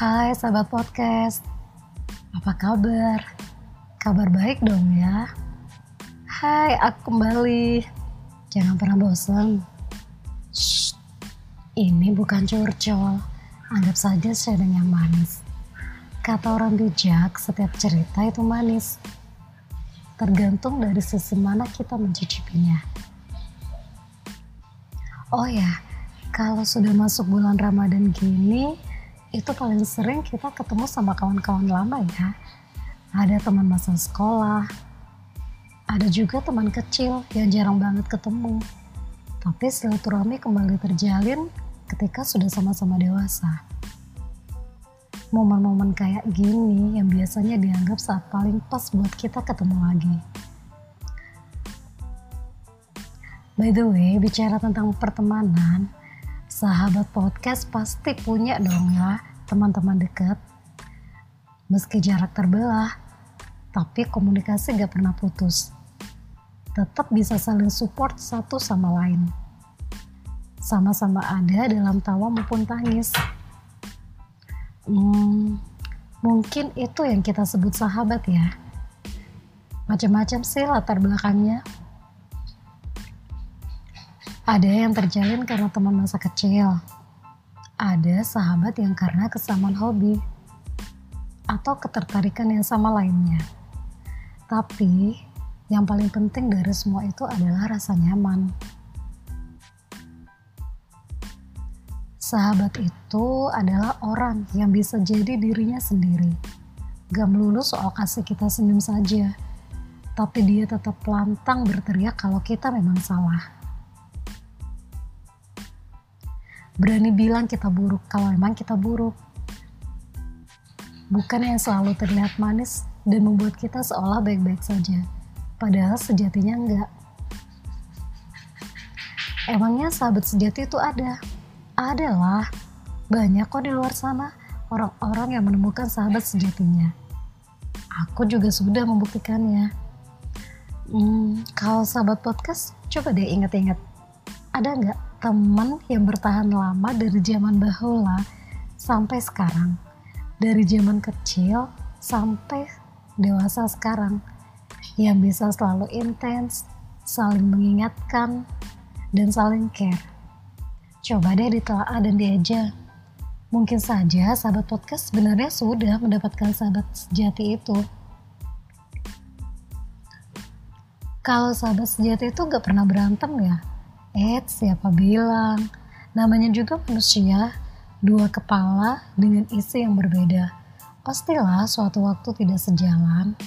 Hai sahabat podcast, apa kabar? Kabar baik dong ya. Hai, aku kembali. Jangan pernah bosan. Ini bukan curcol. Anggap saja sharing yang manis. Kata orang bijak, setiap cerita itu manis. Tergantung dari sisi mana kita mencicipinya. Oh ya, kalau sudah masuk bulan Ramadan gini, itu paling sering kita ketemu sama kawan-kawan lama ya. Ada teman masa sekolah, ada juga teman kecil yang jarang banget ketemu. Tapi silaturahmi kembali terjalin ketika sudah sama-sama dewasa. Momen-momen kayak gini yang biasanya dianggap saat paling pas buat kita ketemu lagi. By the way, bicara tentang pertemanan, sahabat podcast pasti punya dong ya teman-teman dekat. Meski jarak terbelah, tapi komunikasi gak pernah putus. Tetap bisa saling support satu sama lain. Sama-sama ada dalam tawa maupun tangis. Hmm, mungkin itu yang kita sebut sahabat ya. Macam-macam sih latar belakangnya. Ada yang terjalin karena teman masa kecil. Ada sahabat yang karena kesamaan hobi. Atau ketertarikan yang sama lainnya. Tapi, yang paling penting dari semua itu adalah rasa nyaman. Sahabat itu adalah orang yang bisa jadi dirinya sendiri. Gak melulu soal kasih kita senyum saja, tapi dia tetap lantang berteriak kalau kita memang salah. Berani bilang kita buruk kalau memang kita buruk. Bukan yang selalu terlihat manis dan membuat kita seolah baik-baik saja, padahal sejatinya enggak. Emangnya sahabat sejati itu ada? Adalah. Banyak kok di luar sana orang-orang yang menemukan sahabat sejatinya. Aku juga sudah membuktikannya. Hmm, kalau sahabat podcast, coba deh inget-inget. Ada nggak teman yang bertahan lama dari zaman bahula sampai sekarang. Dari zaman kecil sampai dewasa sekarang. Yang bisa selalu intens, saling mengingatkan, dan saling care. Coba deh ditelaah dan diajak. Mungkin saja sahabat podcast sebenarnya sudah mendapatkan sahabat sejati itu. Kalau sahabat sejati itu gak pernah berantem ya, Eh, siapa bilang? Namanya juga manusia, dua kepala dengan isi yang berbeda. Pastilah suatu waktu tidak sejalan.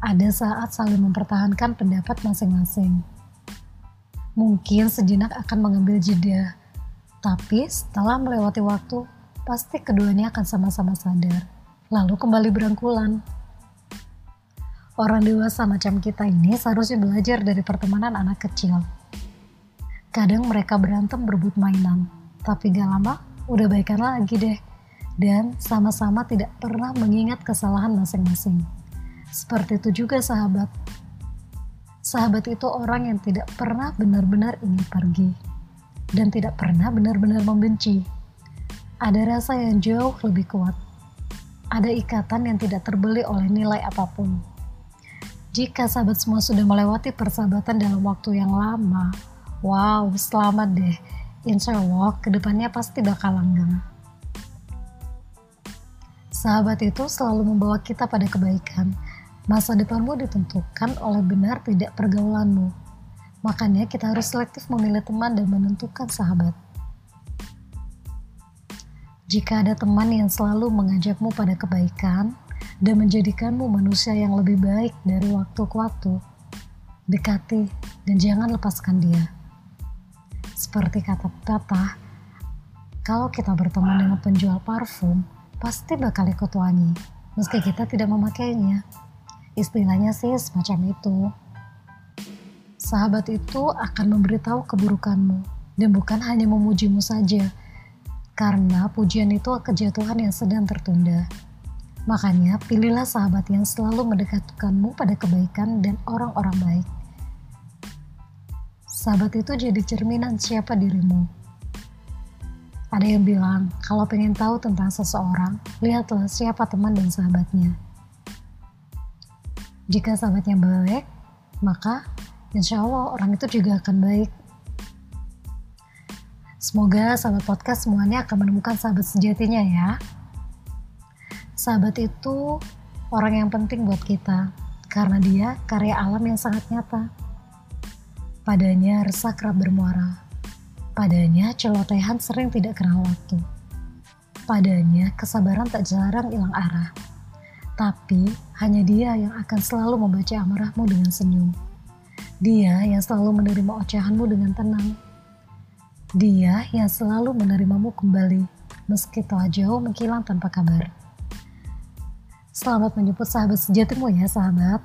Ada saat saling mempertahankan pendapat masing-masing. Mungkin sejenak akan mengambil jeda, tapi setelah melewati waktu, pasti keduanya akan sama-sama sadar, lalu kembali berangkulan. Orang dewasa macam kita ini seharusnya belajar dari pertemanan anak kecil. Kadang mereka berantem berebut mainan, tapi gak lama udah baikan lagi deh. Dan sama-sama tidak pernah mengingat kesalahan masing-masing. Seperti itu juga sahabat. Sahabat itu orang yang tidak pernah benar-benar ingin pergi. Dan tidak pernah benar-benar membenci. Ada rasa yang jauh lebih kuat. Ada ikatan yang tidak terbeli oleh nilai apa pun jika sahabat semua sudah melewati persahabatan dalam waktu yang lama, wow, selamat deh. Insya Allah, ke depannya pasti bakal langgeng. Sahabat itu selalu membawa kita pada kebaikan. Masa depanmu ditentukan oleh benar tidak pergaulanmu. Makanya kita harus selektif memilih teman dan menentukan sahabat. Jika ada teman yang selalu mengajakmu pada kebaikan, dan menjadikanmu manusia yang lebih baik dari waktu ke waktu. Dekati dan jangan lepaskan dia. Seperti kata pepatah, kalau kita berteman dengan penjual parfum, pasti bakal ikut wangi, meski kita tidak memakainya. Istilahnya sih semacam itu. Sahabat itu akan memberitahu keburukanmu, dan bukan hanya memujimu saja, karena pujian itu kejatuhan yang sedang tertunda. Makanya pilihlah sahabat yang selalu mendekatkanmu pada kebaikan dan orang-orang baik. Sahabat itu jadi cerminan siapa dirimu. Ada yang bilang, kalau pengen tahu tentang seseorang, lihatlah siapa teman dan sahabatnya. Jika sahabatnya baik, maka insya Allah orang itu juga akan baik. Semoga sahabat podcast semuanya akan menemukan sahabat sejatinya ya. Sahabat itu orang yang penting buat kita, karena dia karya alam yang sangat nyata. Padanya resah kerap bermuara. Padanya celotehan sering tidak kenal waktu. Padanya kesabaran tak jarang hilang arah. Tapi hanya dia yang akan selalu membaca amarahmu dengan senyum. Dia yang selalu menerima ocehanmu dengan tenang. Dia yang selalu menerimamu kembali, meski telah jauh menghilang tanpa kabar. Selamat menyebut sahabat sejatimu ya sahabat.